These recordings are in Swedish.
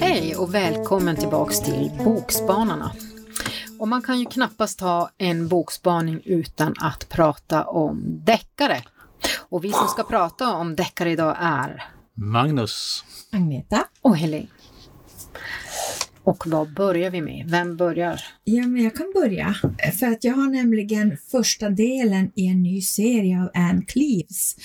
Hej och välkommen tillbaks till Bokspanarna. Och man kan ju knappast ha en bokspaning utan att prata om deckare. Och vi som ska prata om deckare idag är Magnus. Agneta. och Helene. Och vad börjar vi med? Vem börjar? Ja, men jag kan börja. För att jag har nämligen första delen i en ny serie av Anne Cleeves.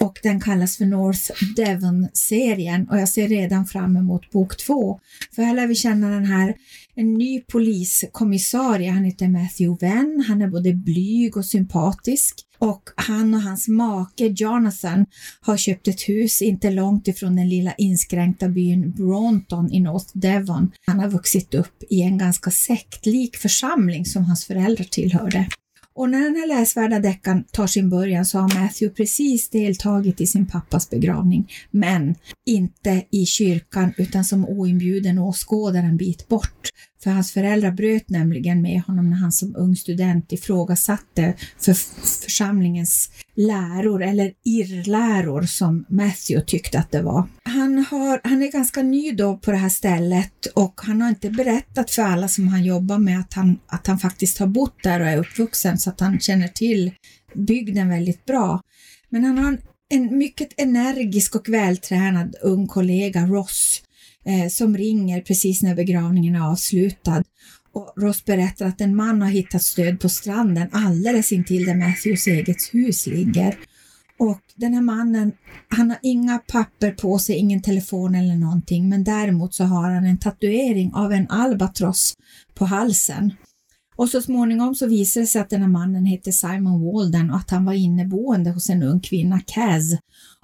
Och den kallas för North Devon-serien och jag ser redan fram emot bok två. För här lär vi känna den här, en ny poliskommissarie, han heter Matthew Venn, han är både blyg och sympatisk. Och han och hans make Jonathan har köpt ett hus inte långt ifrån den lilla inskränkta byn Bronton i North Devon. Han har vuxit upp i en ganska sektlik församling som hans föräldrar tillhörde. Och när den här läsvärda deckaren tar sin början så har Matthew precis deltagit i sin pappas begravning, men inte i kyrkan utan som oinbjuden åskådare en bit bort. För hans föräldrar bröt nämligen med honom när han som ung student ifrågasatte för församlingens läror, eller irrläror som Matthew tyckte att det var. Han, har, han är ganska ny då på det här stället och han har inte berättat för alla som han jobbar med att han, att han faktiskt har bott där och är uppvuxen så att han känner till bygden väldigt bra. Men han har en, en mycket energisk och vältränad ung kollega, Ross, eh, som ringer precis när begravningen är avslutad. Och Ross berättar att en man har hittat stöd på stranden alldeles intill där Matthews eget hus ligger. Och den här mannen, han har inga papper på sig, ingen telefon eller någonting, men däremot så har han en tatuering av en albatross på halsen. Och så småningom så visar det sig att den här mannen heter Simon Walden och att han var inneboende hos en ung kvinna, Kaz.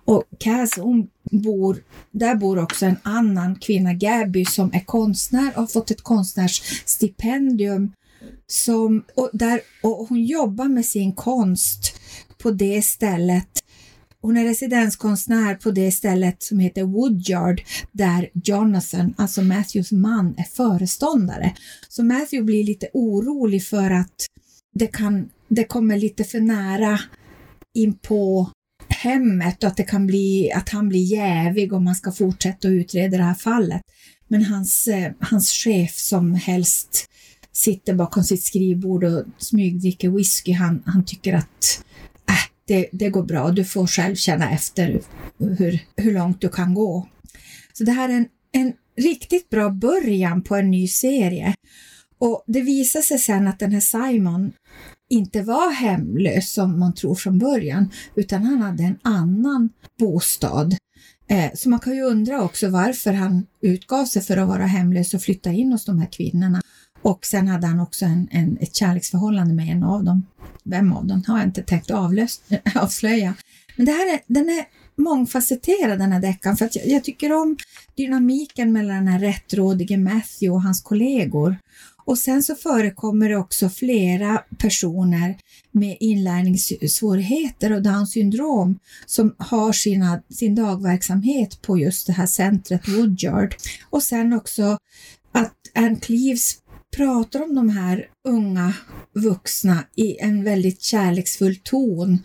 Och Kaz, hon bor, där bor också en annan kvinna, Gabby, som är konstnär och har fått ett konstnärsstipendium som, och, där, och hon jobbar med sin konst på det stället hon är residenskonstnär på det stället som heter Woodyard där Jonathan, alltså Matthews man, är föreståndare. Så Matthew blir lite orolig för att det, kan, det kommer lite för nära in på hemmet och att det kan bli att han blir jävig om man ska fortsätta att utreda det här fallet. Men hans, eh, hans chef som helst sitter bakom sitt skrivbord och smygdricker whisky, han, han tycker att äh, det, det går bra, du får själv känna efter hur, hur långt du kan gå. Så det här är en, en riktigt bra början på en ny serie. Och det visar sig sen att den här Simon inte var hemlös som man tror från början, utan han hade en annan bostad. Eh, så man kan ju undra också varför han utgav sig för att vara hemlös och flytta in hos de här kvinnorna. Och sen hade han också en, en, ett kärleksförhållande med en av dem. Vem av dem har jag inte tänkt avlöst, avslöja. Men det här är, den är mångfacetterad den här deckaren för att jag, jag tycker om dynamiken mellan den här rättrådige Matthew och hans kollegor. Och sen så förekommer det också flera personer med inlärningssvårigheter och Downs syndrom som har sina, sin dagverksamhet på just det här centret Woodyard. Och sen också att Ann Cleeves pratar om de här unga vuxna i en väldigt kärleksfull ton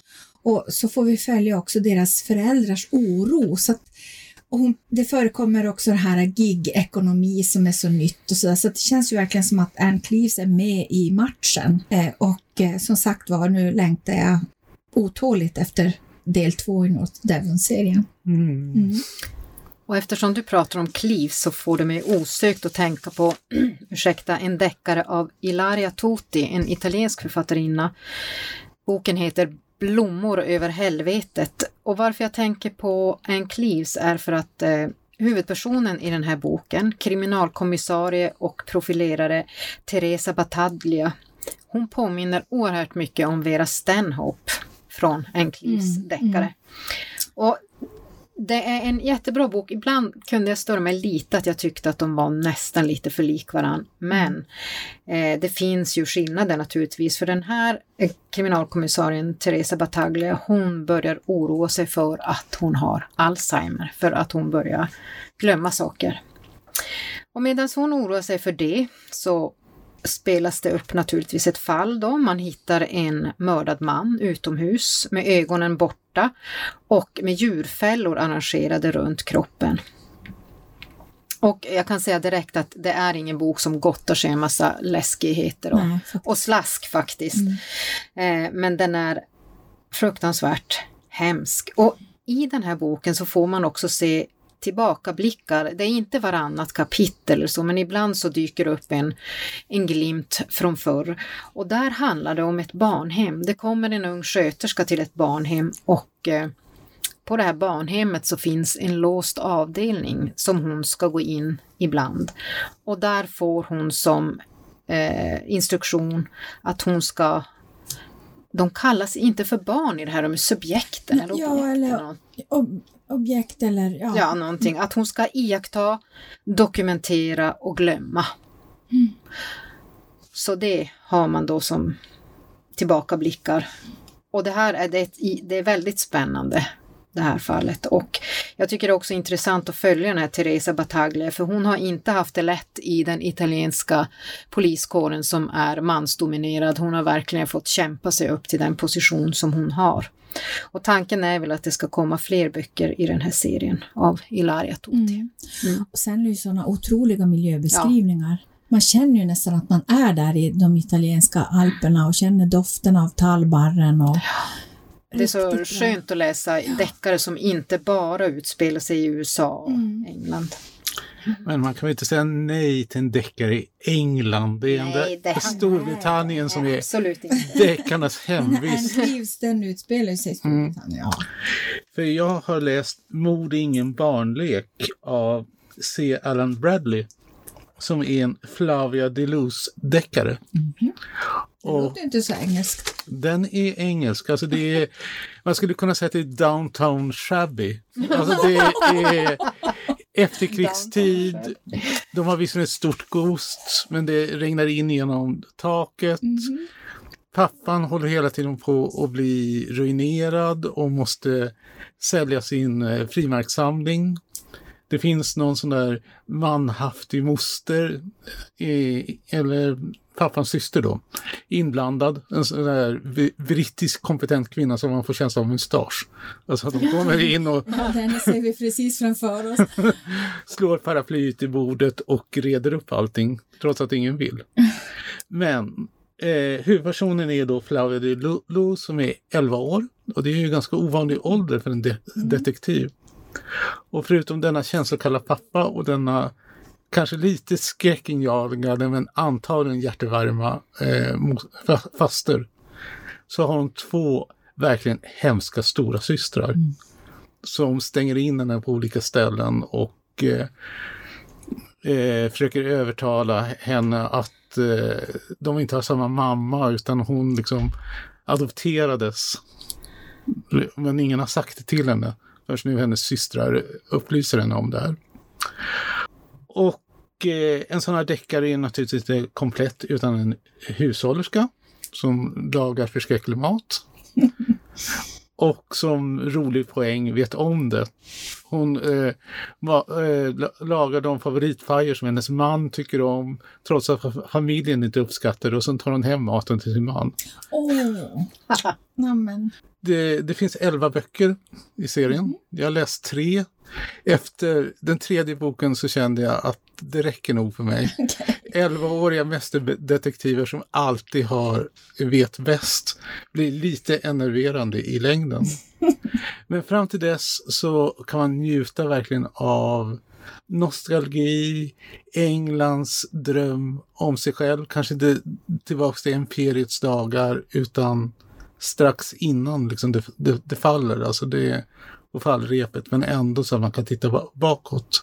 och så får vi följa också deras föräldrars oro. Så att, och hon, det förekommer också det här gig-ekonomi som är så nytt och så där. så det känns ju verkligen som att Anne Cleeves är med i matchen. Eh, och eh, som sagt var, nu längtar jag otåligt efter del två i North Devon-serien. Mm. Mm. Och eftersom du pratar om Cleaves så får det mig osökt att tänka på, ursäkta, en deckare av Ilaria Tuti, en italiensk författarinna. Boken heter Blommor över helvetet. Och varför jag tänker på Anne Cleaves är för att eh, huvudpersonen i den här boken, kriminalkommissarie och profilerare Teresa Battaglia, hon påminner oerhört mycket om Vera Stanhope från Anne Cleeves Mm, deckare. mm. Och det är en jättebra bok. Ibland kunde jag störa mig lite att jag tyckte att de var nästan lite för lik varandra. Men eh, det finns ju skillnader naturligtvis. För den här eh, kriminalkommissarien Teresa Battaglia, hon börjar oroa sig för att hon har Alzheimer. För att hon börjar glömma saker. Och medan hon oroar sig för det så spelas det upp naturligtvis ett fall då. Man hittar en mördad man utomhus med ögonen borta och med djurfällor arrangerade runt kroppen. Och jag kan säga direkt att det är ingen bok som gottar sig en massa läskigheter och, Nej, och slask faktiskt. Mm. Eh, men den är fruktansvärt hemsk. Och i den här boken så får man också se tillbakablickar. Det är inte varannat kapitel eller så, men ibland så dyker det upp en, en glimt från förr. Och där handlar det om ett barnhem. Det kommer en ung sköterska till ett barnhem och eh, på det här barnhemmet så finns en låst avdelning som hon ska gå in ibland. Och där får hon som eh, instruktion att hon ska de kallas inte för barn i det här, de är subjekten. Eller Ja, objekt eller- eller. Ob objekt eller ja. Ja, någonting. Att hon ska iaktta, dokumentera och glömma. Så det har man då som tillbakablickar. Och det här är, det, det är väldigt spännande, det här fallet. Och jag tycker det är också intressant att följa den här Teresa Battaglia, för hon har inte haft det lätt i den italienska poliskåren som är mansdominerad. Hon har verkligen fått kämpa sig upp till den position som hon har. Och tanken är väl att det ska komma fler böcker i den här serien av Ilaria Totti. Mm. Mm. Och sen är det ju sådana otroliga miljöbeskrivningar. Man känner ju nästan att man är där i de italienska alperna och känner doften av tallbarren. Och Det är så bra. skönt att läsa deckare som inte bara utspelar sig i USA och Mm. England. Men man kan väl inte säga nej till en deckare i England. Det är Nej, ändå det- Storbritannien som är deckarnas Men hemvist. Cleeves, den utspelar sig i Mm. Storbritannien. Ja. För jag har läst Mord är ingen barnlek av C. Allen Bradley som är en Flavia Deleuze-deckare. Det Och låter inte så engelskt. den är engelsk, alltså det är, man skulle kunna säga att det är downtown shabby. Alltså det är efterkrigstid, de har visserligen ett stort ghost, men det regnar in genom taket. Mhm. Pappan håller hela tiden på att bli ruinerad och måste sälja sin eh, frimärkssamling. Det finns någon sån där manhaftig moster, eh, eller pappans syster då, inblandad. En sån där brittisk kompetent kvinna som man får känsla av mustasch. Alltså att de kommer in och Ja, den ser vi precis framför oss. slår paraplyet i bordet och reder upp allting, trots att ingen vill. Men eh, huvudpersonen är då Flavia de Lu- Lu som är 11 år och det är ju ganska ovanlig ålder för en de- detektiv. Och förutom denna känslokalla pappa och denna kanske lite skräckinjagade men antagligen hjärtevarma eh, faster så har hon två verkligen hemska stora systrar som stänger in henne på olika ställen och eh, eh, försöker övertala henne att eh, de inte har samma mamma utan hon liksom adopterades. Men ingen har sagt det till henne förrän nu hennes systrar upplyser henne om det här. Och eh, en sån här deckare är naturligtvis inte komplett utan en hushållerska som lagar förskräcklig mat. Och som rolig poäng vet om det. Hon eh, ma- eh, la- lagar de favoritfärger som hennes man tycker om trots att fa- familjen inte uppskattar det och sen tar hon hem maten till sin man. Nämen. Det, det finns elva böcker i serien. Jag har läst tre. Efter den tredje boken så kände jag att det räcker nog för mig. Elvaåriga mästerdetektiver som alltid har vet bäst blir lite enerverande i längden. Men fram till dess så kan man njuta verkligen av nostalgi, Englands dröm om sig själv, kanske inte tillbaks till imperiets dagar utan strax innan liksom det, det, det faller, alltså det på fallrepet, men ändå så att man kan titta ba- bakåt.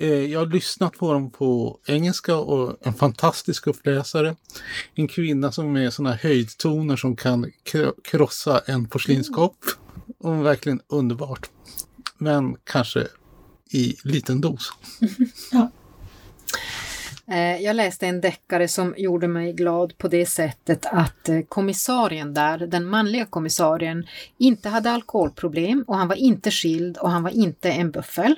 Eh, jag har lyssnat på dem på engelska och en fantastisk uppläsare. En kvinna som är sådana höjdtoner som kan kro- krossa en porslinskopp. Och verkligen underbart. Men kanske i liten dos. Eh, Jag läste en deckare som gjorde mig glad på det sättet att eh, kommissarien där, den manliga kommissarien, inte hade alkoholproblem och han var inte skild och han var inte en buffel.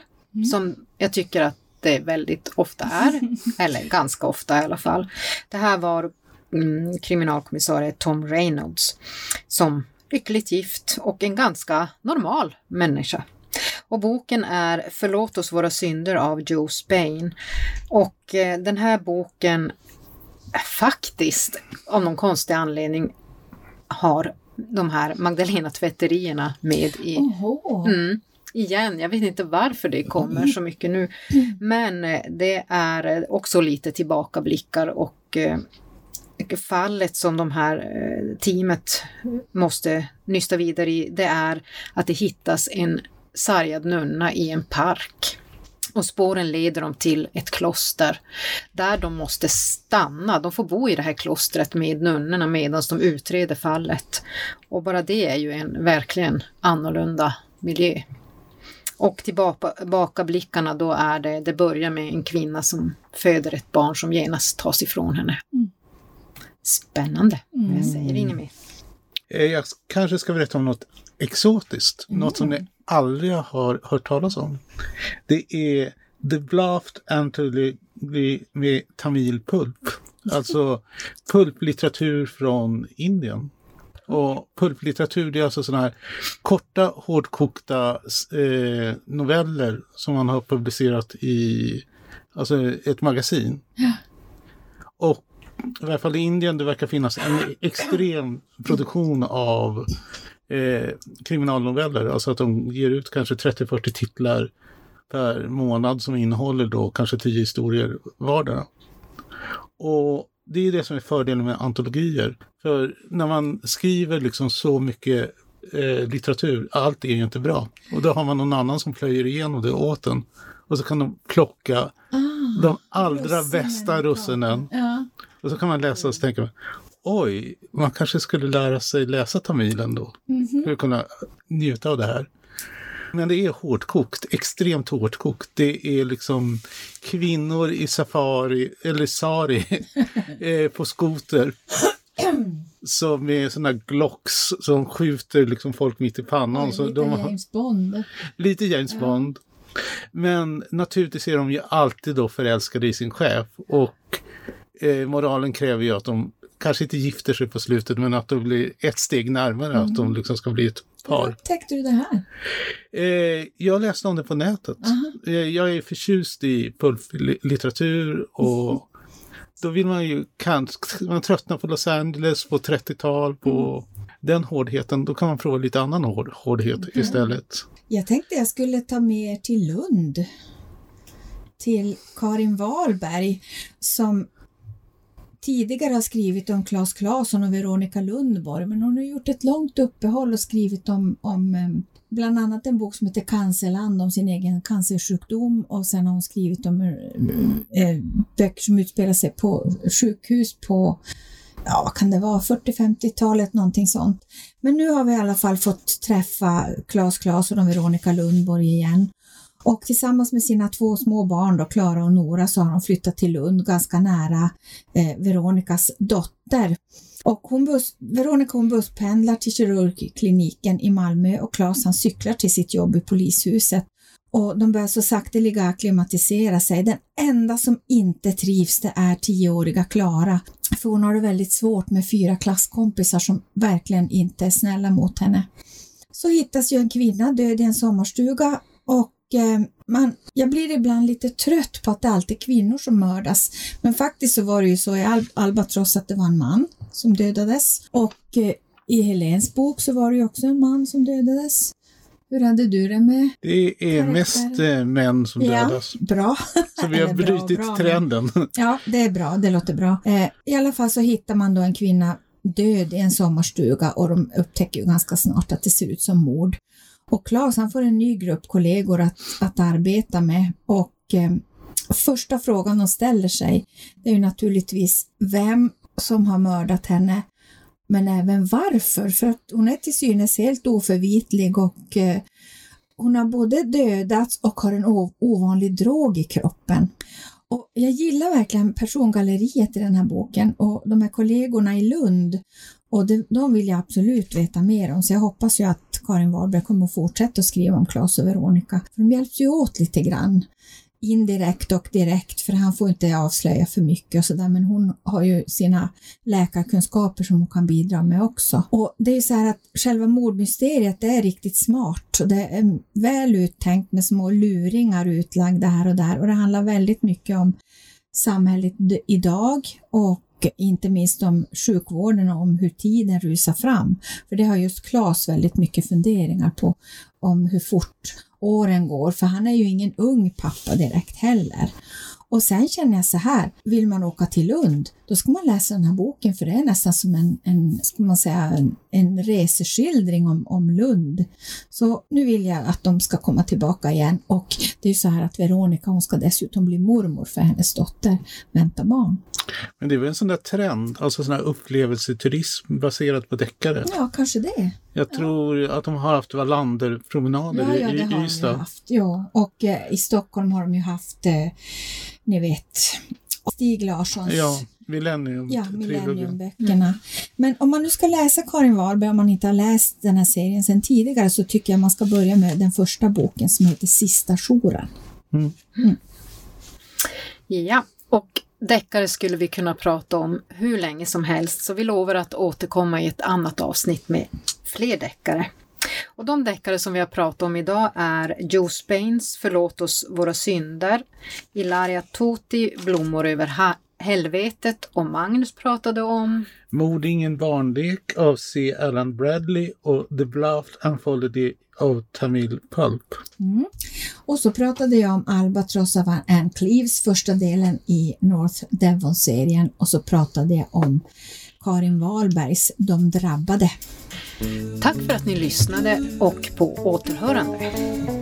Som jag tycker att det väldigt ofta är, eller ganska ofta i alla fall. Det här var mm, kriminalkommissarie Tom Reynolds som lyckligt gift och en ganska normal människa. Och boken är Förlåt oss våra synder av Joe Spain. Och eh, den här boken faktiskt, av någon konstig anledning, har de här Magdalena-tvätterierna med i. Mm, igen, jag vet inte varför det kommer så mycket nu. Men eh, det är eh, också lite tillbakablickar och eh, fallet som de här teamet måste nysta vidare i, det är att det hittas en sargad nunna i en park. Och spåren leder dem till ett kloster där de måste stanna. De får bo i det här klostret med nunnorna medan de utreder fallet. Och bara det är ju en verkligen annorlunda miljö. Och tillbakablickarna då är det, det börjar med en kvinna som föder ett barn som genast tas ifrån henne. Mm. Spännande, mm. jag säger inget mer. Eh, jag kanske ska berätta om något exotiskt, mm. något som ni aldrig har hört talas om. Det är The Blaft Anthology med Tamil Pulp. Alltså pulplitteratur från Indien. Och pulplitteratur det är alltså sådana här korta hårdkokta eh, noveller som man har publicerat i alltså ett magasin. Ja. Och i alla fall i Indien det verkar finnas en extrem produktion av eh, kriminalnoveller. Alltså att de ger ut kanske 30-40 titlar per månad som innehåller då kanske 10 historier vardera. Och det är det som är fördelen med antologier. För när man skriver liksom så mycket eh, litteratur, allt är ju inte bra. Och då har man någon annan som plöjer igenom det åt en. Och så kan de plocka ah, de allra russinen, bästa russinen. Ja. Och så kan man läsa och så tänker man, oj, man kanske skulle lära sig läsa tamilen då. Mm -hmm. För att kunna njuta av det här. Men det är hårdkokt, extremt hårdkokt. Det är liksom kvinnor i safari, eller sari, eh, på skoter. Som med sådana glocks som skjuter liksom folk mitt i pannan. Oj, så lite de har, James Bond. Lite James ja. Bond. Men naturligtvis är de ju alltid då förälskade i sin chef och eh, moralen kräver ju att de kanske inte gifter sig på slutet men att de blir ett steg närmare mm. att de liksom ska bli ett par. Hur upptäckte du det här? Eh, jag läste om det på nätet. Eh, jag är förtjust i pulplitteratur och mm. då vill man ju kanske, man tröttnar på Los Angeles på 30-tal, på mm. den hårdheten, då kan man prova lite annan hård, hårdhet istället. Jag tänkte jag skulle ta med er till Lund till Karin Wahlberg som tidigare har skrivit om Claes Claesson och Veronica Lundborg, men hon har gjort ett långt uppehåll och skrivit om, om eh, bland annat en bok som heter Cancerland om sin egen cancersjukdom och sen har hon skrivit om eh, eh böcker som utspelar sig på sjukhus på ja, vad kan det vara, 40-50-talet, någonting sånt. Men nu har vi i alla fall fått träffa Claes Claesson och Veronica Lundborg igen. Och tillsammans med sina två små barn, då, Klara och Nora, så har de flyttat till Lund, ganska nära eh, Veronikas dotter. Och hon bus, Veronica hon busspendlar till kirurgkliniken i Malmö och Claes han cyklar till sitt jobb i polishuset. Och de börjar så sakteliga klimatisera sig. Den enda som inte trivs det är tioåriga Klara. För hon har det väldigt svårt med fyra klasskompisar som verkligen inte är snälla mot henne. Så hittas ju en kvinna död i en sommarstuga och Eh, man, jag blir ibland lite trött på att det alltid är kvinnor som mördas. Men faktiskt så var det ju så i Al Albatross att det var en man som dödades och eh, i Helens bok så var det ju också en man som dödades. Hur hade du det med Det är mest äh, män som dödas. Ja, bra. Så vi har brutit bra, bra, trenden. Ja, det är bra, det låter bra. Eh, I alla fall så hittar man då en kvinna död i en sommarstuga och de upptäcker ju ganska snart att det ser ut som mord. Och Claes han får en ny grupp kollegor att, att arbeta med och eh, första frågan de ställer sig det är ju naturligtvis vem som har mördat henne men även varför, för att hon är till synes helt oförvitlig och eh, hon har både dödats och har en ovanlig drog i kroppen. Och jag gillar verkligen persongalleriet i den här boken och de här kollegorna i Lund och det, de vill jag absolut veta mer om. Så jag hoppas ju att Karin Wahlberg kommer att fortsätta att skriva om Claes och Veronica. För de hjälps ju åt lite grann. Indirekt och direkt för han får inte avslöja för mycket och sådär. Men hon har ju sina läkarkunskaper som hon kan bidra med också. Och det är så här att själva mordmysteriet det är riktigt smart. Och det är väl uttänkt med små luringar utlagda här och där. Och det handlar väldigt mycket om samhället idag och inte minst om sjukvården och om hur tiden rusar fram. För det har just Claes väldigt mycket funderingar på om hur fort åren går, för han är ju ingen ung pappa direkt heller. Och sen känner jag så här, vill man åka till Lund, då ska man läsa den här boken för det är nästan som en, en ska man säga, en, en reseskildring om, om Lund. Så nu vill jag att de ska komma tillbaka igen och det är ju så här att Veronica hon ska dessutom bli mormor för hennes dotter väntar barn. Men det är väl en sån där trend, alltså sån här upplevelseturism baserat på deckare? Ja, kanske det. Jag tror ja. att de har haft Wallanderpromenader ja, ja, det har i Ystad. De haft, ja, och eh, i Stockholm har de ju haft, eh, ni vet, Stig Larssons ja, Millennium, ja, Millenniumböckerna. Mm. Men om man nu ska läsa Karin Wahlberg, om man inte har läst den här serien sedan tidigare, så tycker jag man ska börja med den första boken som heter Sista jouren. Mm. Mm. Ja, och deckare skulle vi kunna prata om hur länge som helst, så vi lovar att återkomma i ett annat avsnitt med fler deckare. Och de deckare som vi har pratat om idag är Joe Spains Förlåt oss våra synder, Ilaria Toti Blommor över helvetet och Magnus pratade om Mord ingen barnlek av C. Alan Bradley och The Bluffed Anthology av Tamil Pulp. Mm. Och så pratade jag om Albatross av Anne Cleves, första delen i North Devon-serien och så pratade jag om Karin Wahlbergs De drabbade. Tack för att ni lyssnade och på återhörande.